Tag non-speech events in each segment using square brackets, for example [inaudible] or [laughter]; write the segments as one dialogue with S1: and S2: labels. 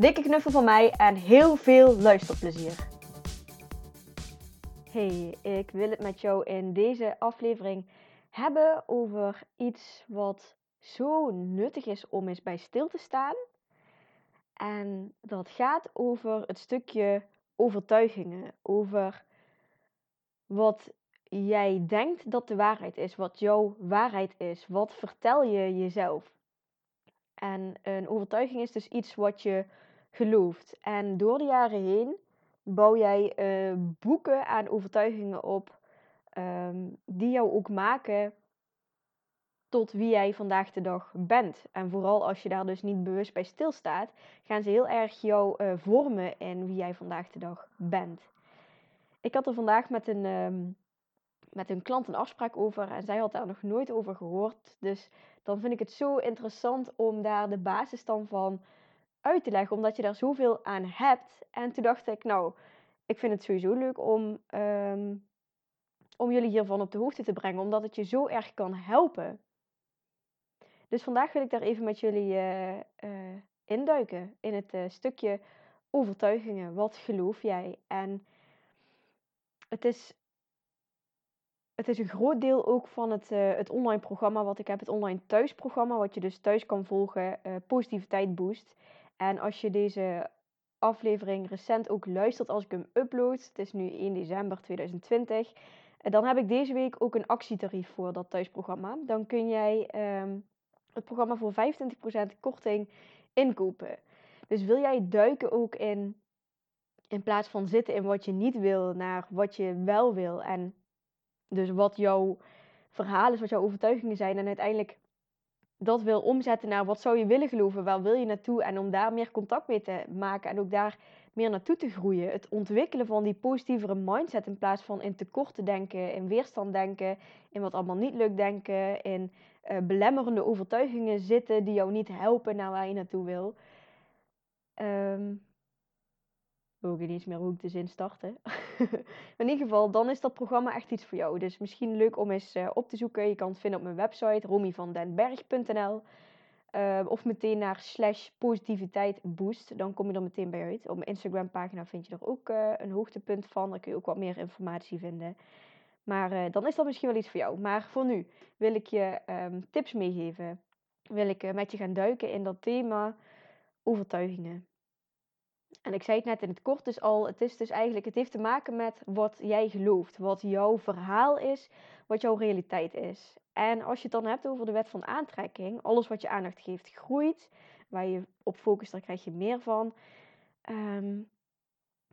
S1: Dikke knuffel van mij en heel veel luisterplezier. Hey, ik wil het met jou in deze aflevering hebben over iets wat zo nuttig is om eens bij stil te staan. En dat gaat over het stukje overtuigingen, over wat jij denkt dat de waarheid is, wat jouw waarheid is. Wat vertel je jezelf? En een overtuiging is dus iets wat je gelooft. En door de jaren heen bouw jij uh, boeken aan overtuigingen op um, die jou ook maken tot wie jij vandaag de dag bent. En vooral als je daar dus niet bewust bij stilstaat, gaan ze heel erg jou uh, vormen in wie jij vandaag de dag bent. Ik had er vandaag met een, um, met een klant een afspraak over en zij had daar nog nooit over gehoord. Dus dan vind ik het zo interessant om daar de basis dan van uit te leggen, omdat je daar zoveel aan hebt. En toen dacht ik, nou, ik vind het sowieso leuk om, um, om jullie hiervan op de hoogte te brengen, omdat het je zo erg kan helpen. Dus vandaag wil ik daar even met jullie uh, uh, induiken in het uh, stukje overtuigingen. Wat geloof jij? En het is, het is een groot deel ook van het, het online programma wat ik heb, het online thuisprogramma, wat je dus thuis kan volgen, Positiviteit Boost. En als je deze aflevering recent ook luistert als ik hem upload, het is nu 1 december 2020, eh, dan heb ik deze week ook een actietarief voor dat thuisprogramma. Dan kun jij um, het programma voor 25% korting inkopen. Dus wil jij duiken ook in, in plaats van zitten in wat je niet wil, naar wat je wel wil. En dus wat jouw verhaal is, wat jouw overtuigingen zijn. En uiteindelijk dat wil omzetten naar wat zou je willen geloven, waar wil je naartoe en om daar meer contact mee te maken en ook daar meer naartoe te groeien. Het ontwikkelen van die positievere mindset in plaats van in tekort te denken, in weerstand denken, in wat allemaal niet lukt denken, in uh, belemmerende overtuigingen zitten die jou niet helpen naar waar je naartoe wil. Um, ook niet eens meer hoe ik de zin [laughs] in ieder geval, dan is dat programma echt iets voor jou. Dus misschien leuk om eens uh, op te zoeken. Je kan het vinden op mijn website romyvandenberg.nl uh, eh, Of meteen naar slash positiviteit boost. Dan kom je er meteen bij uit. Op mijn Instagram pagina vind je er ook uh, een hoogtepunt van. Daar kun je ook wat meer informatie vinden. Maar dan is dat misschien wel iets voor jou. Maar voor nu wil ik je um, tips meegeven. Wil ik met je gaan duiken in dat thema overtuigingen. En ik zei het net in het kort dus al, het is dus eigenlijk, het heeft te maken met wat jij gelooft, wat jouw verhaal is, wat jouw realiteit is. En als je het dan hebt over de wet van aantrekking, alles wat je aandacht geeft groeit, waar je op focust, daar krijg je meer van. Um,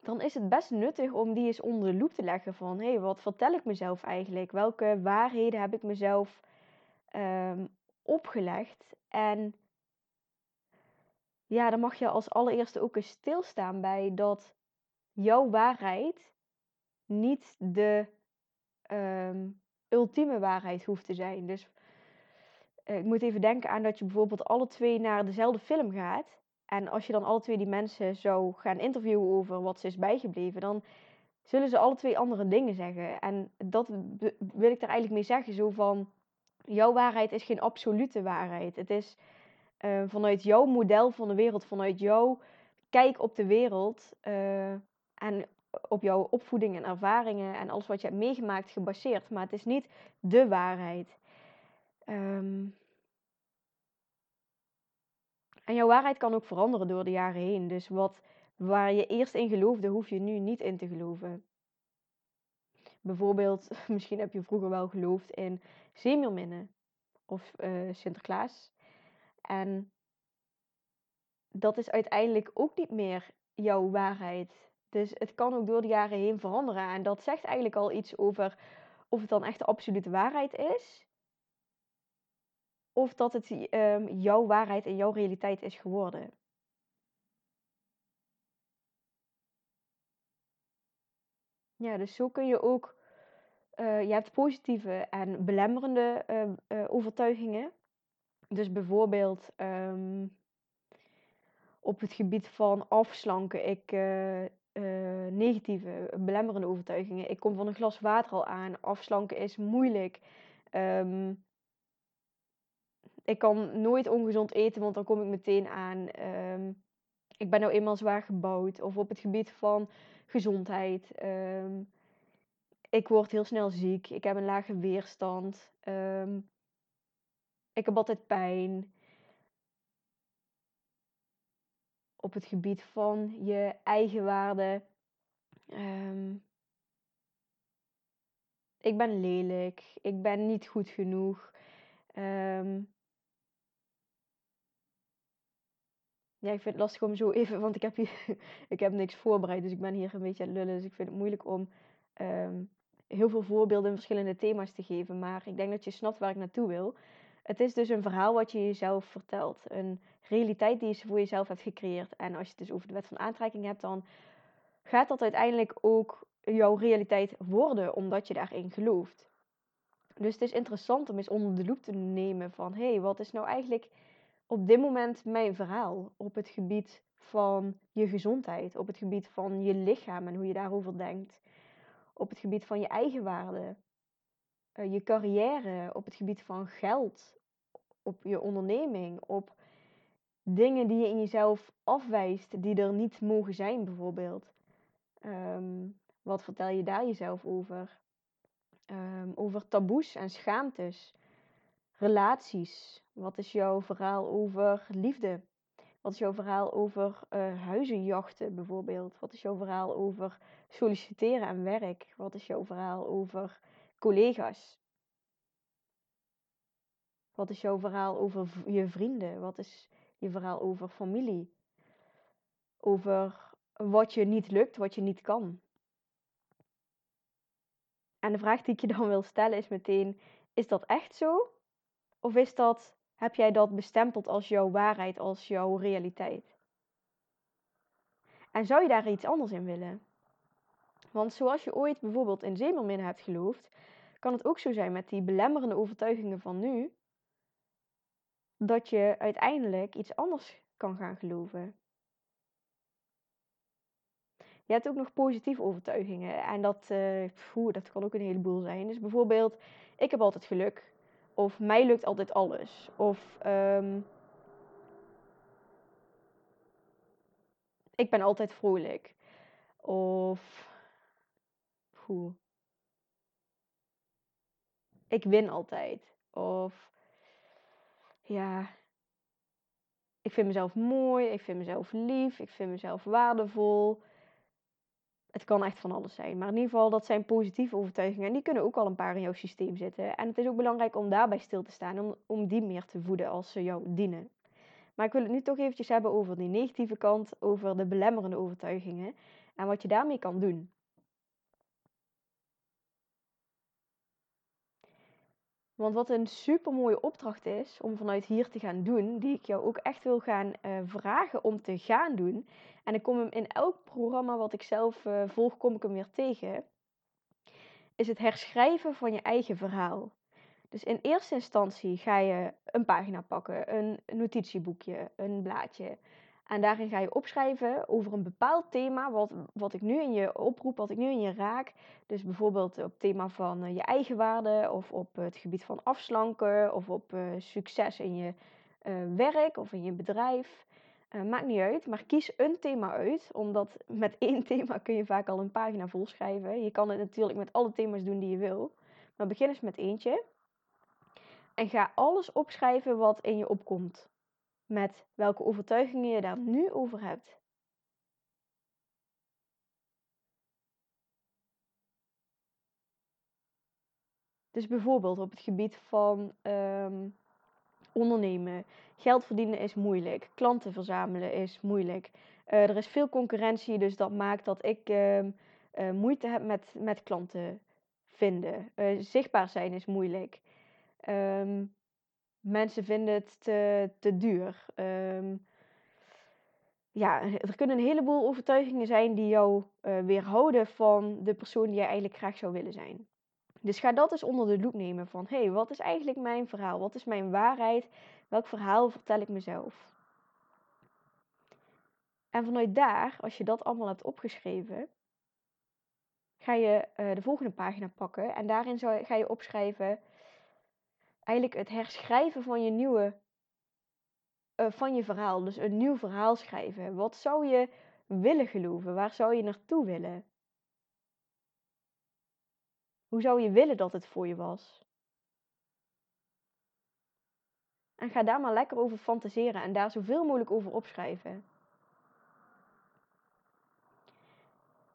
S1: dan is het best nuttig om die eens onder de loep te leggen van, hé, hey, wat vertel ik mezelf eigenlijk? Welke waarheden heb ik mezelf um, opgelegd? En ja, dan mag je als allereerste ook eens stilstaan bij dat jouw waarheid niet de um, ultieme waarheid hoeft te zijn. Dus uh, ik moet even denken aan dat je bijvoorbeeld alle twee naar dezelfde film gaat. En als je dan alle twee die mensen zou gaan interviewen over wat ze is bijgebleven, dan zullen ze alle twee andere dingen zeggen. En dat wil ik er eigenlijk mee zeggen. Zo van, jouw waarheid is geen absolute waarheid. Het is uh, vanuit jouw model van de wereld, vanuit jouw kijk op de wereld uh, en op jouw opvoeding en ervaringen en alles wat je hebt meegemaakt gebaseerd. Maar het is niet de waarheid. Um, en jouw waarheid kan ook veranderen door de jaren heen. Dus wat, waar je eerst in geloofde, hoef je nu niet in te geloven. Bijvoorbeeld, [laughs] misschien heb je vroeger wel geloofd in zeemeerminnen of uh, Sinterklaas. En dat is uiteindelijk ook niet meer jouw waarheid. Dus het kan ook door de jaren heen veranderen. En dat zegt eigenlijk al iets over of het dan echt de absolute waarheid is. Of dat het um, jouw waarheid en jouw realiteit is geworden. Ja, dus zo kun je ook. eh, je hebt positieve en belemmerende eh, eh, overtuigingen. Dus bijvoorbeeld ehm, op het gebied van afslanken, ik eh, eh, negatieve, belemmerende overtuigingen. Ik kom van een glas water al aan. Afslanken is moeilijk. Ehm, ik kan nooit ongezond eten, want dan kom ik meteen aan. Ehm, ik ben nou eenmaal zwaar gebouwd. Of op het gebied van gezondheid. ik word heel snel ziek. Ik heb een lage weerstand. ehm, ik heb altijd pijn. Op het gebied van je eigenwaarde. ehm ik ben lelijk. Ik ben niet goed genoeg. ehm Ja, ik vind het lastig om zo even, want ik heb hier, [laughs] ik heb niks voorbereid, dus ik ben hier een beetje aan het lullen. Dus ik vind het moeilijk om ehm, heel veel voorbeelden in verschillende thema's te geven. Maar ik denk dat je snapt waar ik naartoe wil. Het is dus een verhaal wat je jezelf vertelt. Een realiteit die je voor jezelf hebt gecreëerd. En als je het dus over de wet van aantrekking hebt, dan gaat dat uiteindelijk ook jouw realiteit worden, omdat je daarin gelooft. Dus het is interessant om eens onder de loep te nemen van, hé, hey, wat is nou eigenlijk op dit moment mijn verhaal op het gebied van je gezondheid, op het gebied van je lichaam en hoe je daarover denkt, op het gebied van je eigenwaarde, uh, je carrière, op het gebied van geld, op je onderneming, op dingen die je in jezelf afwijst, die er niet mogen zijn, bijvoorbeeld. Um, wat vertel je daar jezelf over? Um, over taboes en schaamtes, relaties. Wat is jouw verhaal over liefde? Wat is jouw verhaal over uh, huizenjachten bijvoorbeeld? Wat is jouw verhaal over solliciteren en werk? Wat is jouw verhaal over collega's? Wat is jouw verhaal over je vrienden? Wat is je verhaal over familie? Over wat je niet lukt, wat je niet kan. En de vraag die ik je dan wil stellen is meteen: is dat echt zo? Of is dat, heb jij dat bestempeld als jouw waarheid, als jouw realiteit? En zou je daar iets anders in willen? Want zoals je ooit bijvoorbeeld in zeemerminnen hebt geloofd, kan het ook zo zijn met die belemmerende overtuigingen van nu, dat je uiteindelijk iets anders kan gaan geloven. Je hebt ook nog positieve overtuigingen. En dat, uh, dat kan ook een heleboel zijn. Dus bijvoorbeeld, ik heb altijd geluk. Of mij lukt altijd alles. Of um, ik ben altijd vrolijk. Of Ik win altijd. Of ja, ik vind mezelf mooi, ik vind mezelf lief, ik vind mezelf waardevol. Het kan echt van alles zijn. Maar in ieder geval, dat zijn positieve overtuigingen. En die kunnen ook al een paar in jouw systeem zitten. En het is ook belangrijk om daarbij stil te staan. Om, om die meer te voeden als ze jou dienen. Maar ik wil het nu toch eventjes hebben over die negatieve kant. Over de belemmerende overtuigingen. En wat je daarmee kan doen. Want wat een super mooie opdracht is om vanuit hier te gaan doen, die ik jou ook echt wil gaan uh, vragen om te gaan doen. En ik kom hem in elk programma wat ik zelf uh, volg, kom ik hem weer tegen. Is het herschrijven van je eigen verhaal. Dus in eerste instantie ga je een pagina pakken, een notitieboekje, een blaadje. En daarin ga je opschrijven over een bepaald thema, wat, wat ik nu in je oproep, wat ik nu in je raak. Dus bijvoorbeeld op het thema van uh, je eigenwaarde, of op het gebied van afslanken, of op uh, succes in je uh, werk of in je bedrijf. maakt niet uit, maar kies een thema uit, omdat met [laughs] één thema kun je vaak al een pagina vol schrijven. Je kan het natuurlijk met alle thema's doen die je wil, maar begin eens met eentje. En ga alles opschrijven wat in je opkomt met welke overtuigingen je daar nu over hebt. Dus bijvoorbeeld op het gebied van um, ondernemen. Geld verdienen is moeilijk. Klanten verzamelen is moeilijk. Uh, er is veel concurrentie, dus dat maakt dat ik uh, uh, moeite heb met, met klanten vinden. zichtbaar zijn is moeilijk. Um, Mensen vinden het te, te duur. Um, ja, er kunnen een heleboel overtuigingen zijn die jou uh, weerhouden van de persoon die jij eigenlijk graag zou willen zijn. Dus ga dat eens onder de loep nemen van, hé, hey, wat is eigenlijk mijn verhaal? Wat is mijn waarheid? Welk verhaal vertel ik mezelf? En vanuit daar, als je dat allemaal hebt opgeschreven, ga je uh, de volgende pagina pakken en daarin ga je opschrijven eigenlijk het herschrijven van je nieuwe uh, van je verhaal. Dus een nieuw verhaal schrijven. Wat zou je willen geloven? Waar zou je naartoe willen? Hoe zou je willen dat het voor je was? En ga daar maar lekker over fantaseren en daar zoveel mogelijk over opschrijven.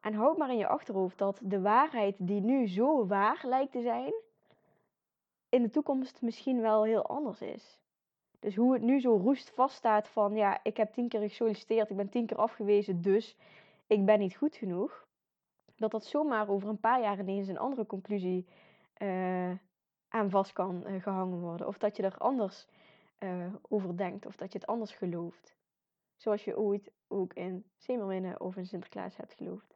S1: En houd maar in je achterhoofd dat de waarheid die nu zo waar lijkt te zijn, in de toekomst misschien wel heel anders is. Dus hoe het nu zo roest vaststaat van ja, ik heb tien keer gesolliciteerd, ik ben tien keer afgewezen, dus ik ben niet goed genoeg. Dat dat zomaar over een paar jaar ineens een andere conclusie uh, aan vast kan uh, gehangen worden. Of dat je er anders uh, over denkt, of dat je het anders gelooft. Zoals je ooit ook in Zemerwinnen of in Sinterklaas hebt geloofd.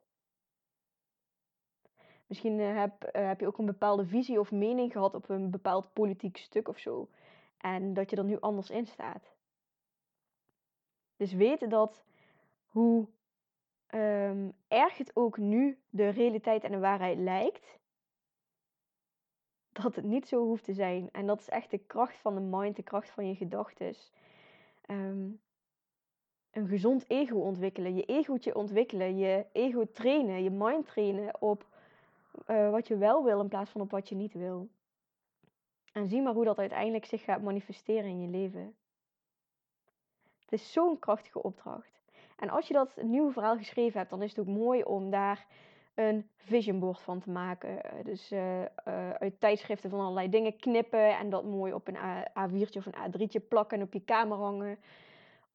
S1: Misschien heb, heb je ook een bepaalde visie of mening gehad op een bepaald politiek stuk of zo. En dat je er nu anders in staat. Dus weten dat hoe um, erg het ook nu de realiteit en de waarheid lijkt, dat het niet zo hoeft te zijn. En dat is echt de kracht van de mind, de kracht van je gedachten. Um, een gezond ego ontwikkelen, je egootje ontwikkelen, je ego trainen, je mind trainen op uh, wat je wel wil in plaats van op wat je niet wil. En zie maar hoe dat uiteindelijk zich gaat manifesteren in je leven. Het is zo'n krachtige opdracht. En als je dat nieuwe verhaal geschreven hebt, dan is het ook mooi om daar een vision board van te maken. Eh, dus uh, uh, uit tijdschriften van allerlei dingen knippen en dat mooi op een A4'tje of een A3'tje plakken en op je kamer hangen.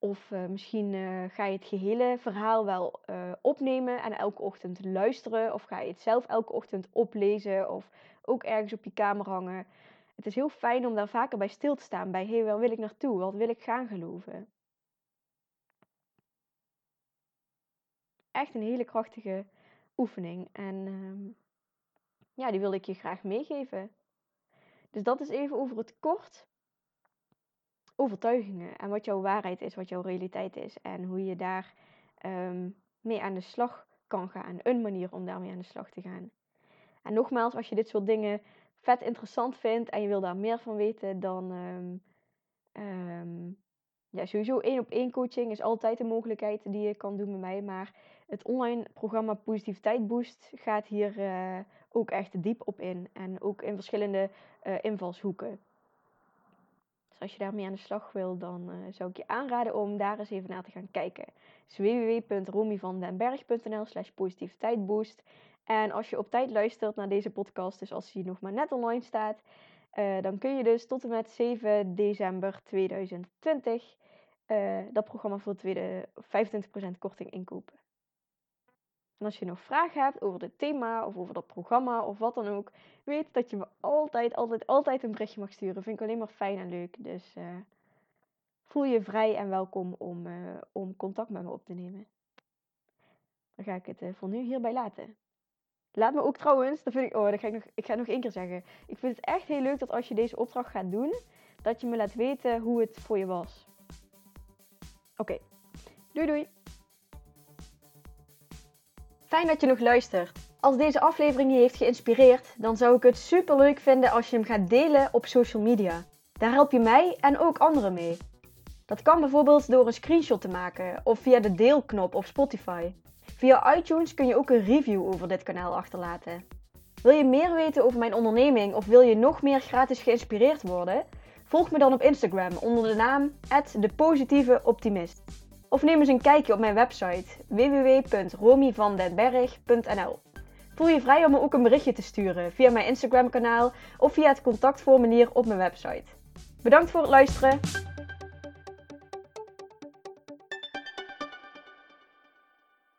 S1: Of uh, misschien ga je het gehele verhaal wel opnemen en elke ochtend luisteren. Of ga je het zelf elke ochtend oplezen of ook ergens op je kamer hangen het is heel fijn om daar vaker bij stil te staan. Bij, hé, waar wil ik naartoe? Wat wil ik gaan geloven? Echt een hele krachtige oefening. En uh, ja, die wilde ik je graag meegeven. Dus dat is even over het kort overtuigingen en wat jouw waarheid is, wat jouw realiteit is en hoe je daar um, mee aan de slag kan gaan. Een manier om daarmee aan de slag te gaan. En nogmaals, als je dit soort dingen vet interessant vindt en je wil daar meer van weten, dan um, um, ja, sowieso één op één coaching is altijd een mogelijkheid die je kan doen met mij. Maar het online programma Positiviteit Boost gaat hier uh, ook echt diep op in. En ook in verschillende uh, invalshoeken. Dus als je daarmee aan de slag wil, dan uh, zou ik je aanraden om daar eens even naar te gaan kijken. Dus www.romyvandenberg.nl slash positiviteitboost. En als je op tijd luistert naar deze podcast, dus als die nog maar net online staat, uh, dan kun je dus tot en met 7 december 2020 uh, eh, dat programma voor tweede 25% korting inkopen. En als je nog vragen hebt over dit thema of over dat programma of wat dan ook, weet dat je me altijd, altijd, altijd een berichtje mag sturen. Vind ik alleen maar fijn en leuk. Dus uh, voel je vrij en welkom om, om contact met me op te nemen. Dan ga ik het voor nu hierbij laten. Laat me ook trouwens, dat vind ik, oh, dat ga ik, nog, ik ga het nog één keer zeggen. Ik vind het echt heel leuk dat als je deze opdracht gaat doen, dat je me laat weten hoe het voor je was. Oké, doei doei. Fijn dat je nog luistert. Als deze aflevering je heeft geïnspireerd, dan zou ik het super leuk vinden als je hem gaat delen op social media. Daar help je mij en ook anderen mee. Dat kan bijvoorbeeld door een screenshot te maken of via de deelknop op Spotify. Via iTunes kun je ook een review over dit kanaal achterlaten. Wil je meer weten over mijn onderneming of wil je nog meer gratis geïnspireerd worden? Volg me dan op Instagram onder de naam @depositieveoptimist. Of neem eens een kijkje op mijn website www.romyvandenberg.nl. Voel je vrij om me ook een berichtje te sturen via mijn Instagram kanaal of via het contactformulier op mijn website. Bedankt voor het luisteren.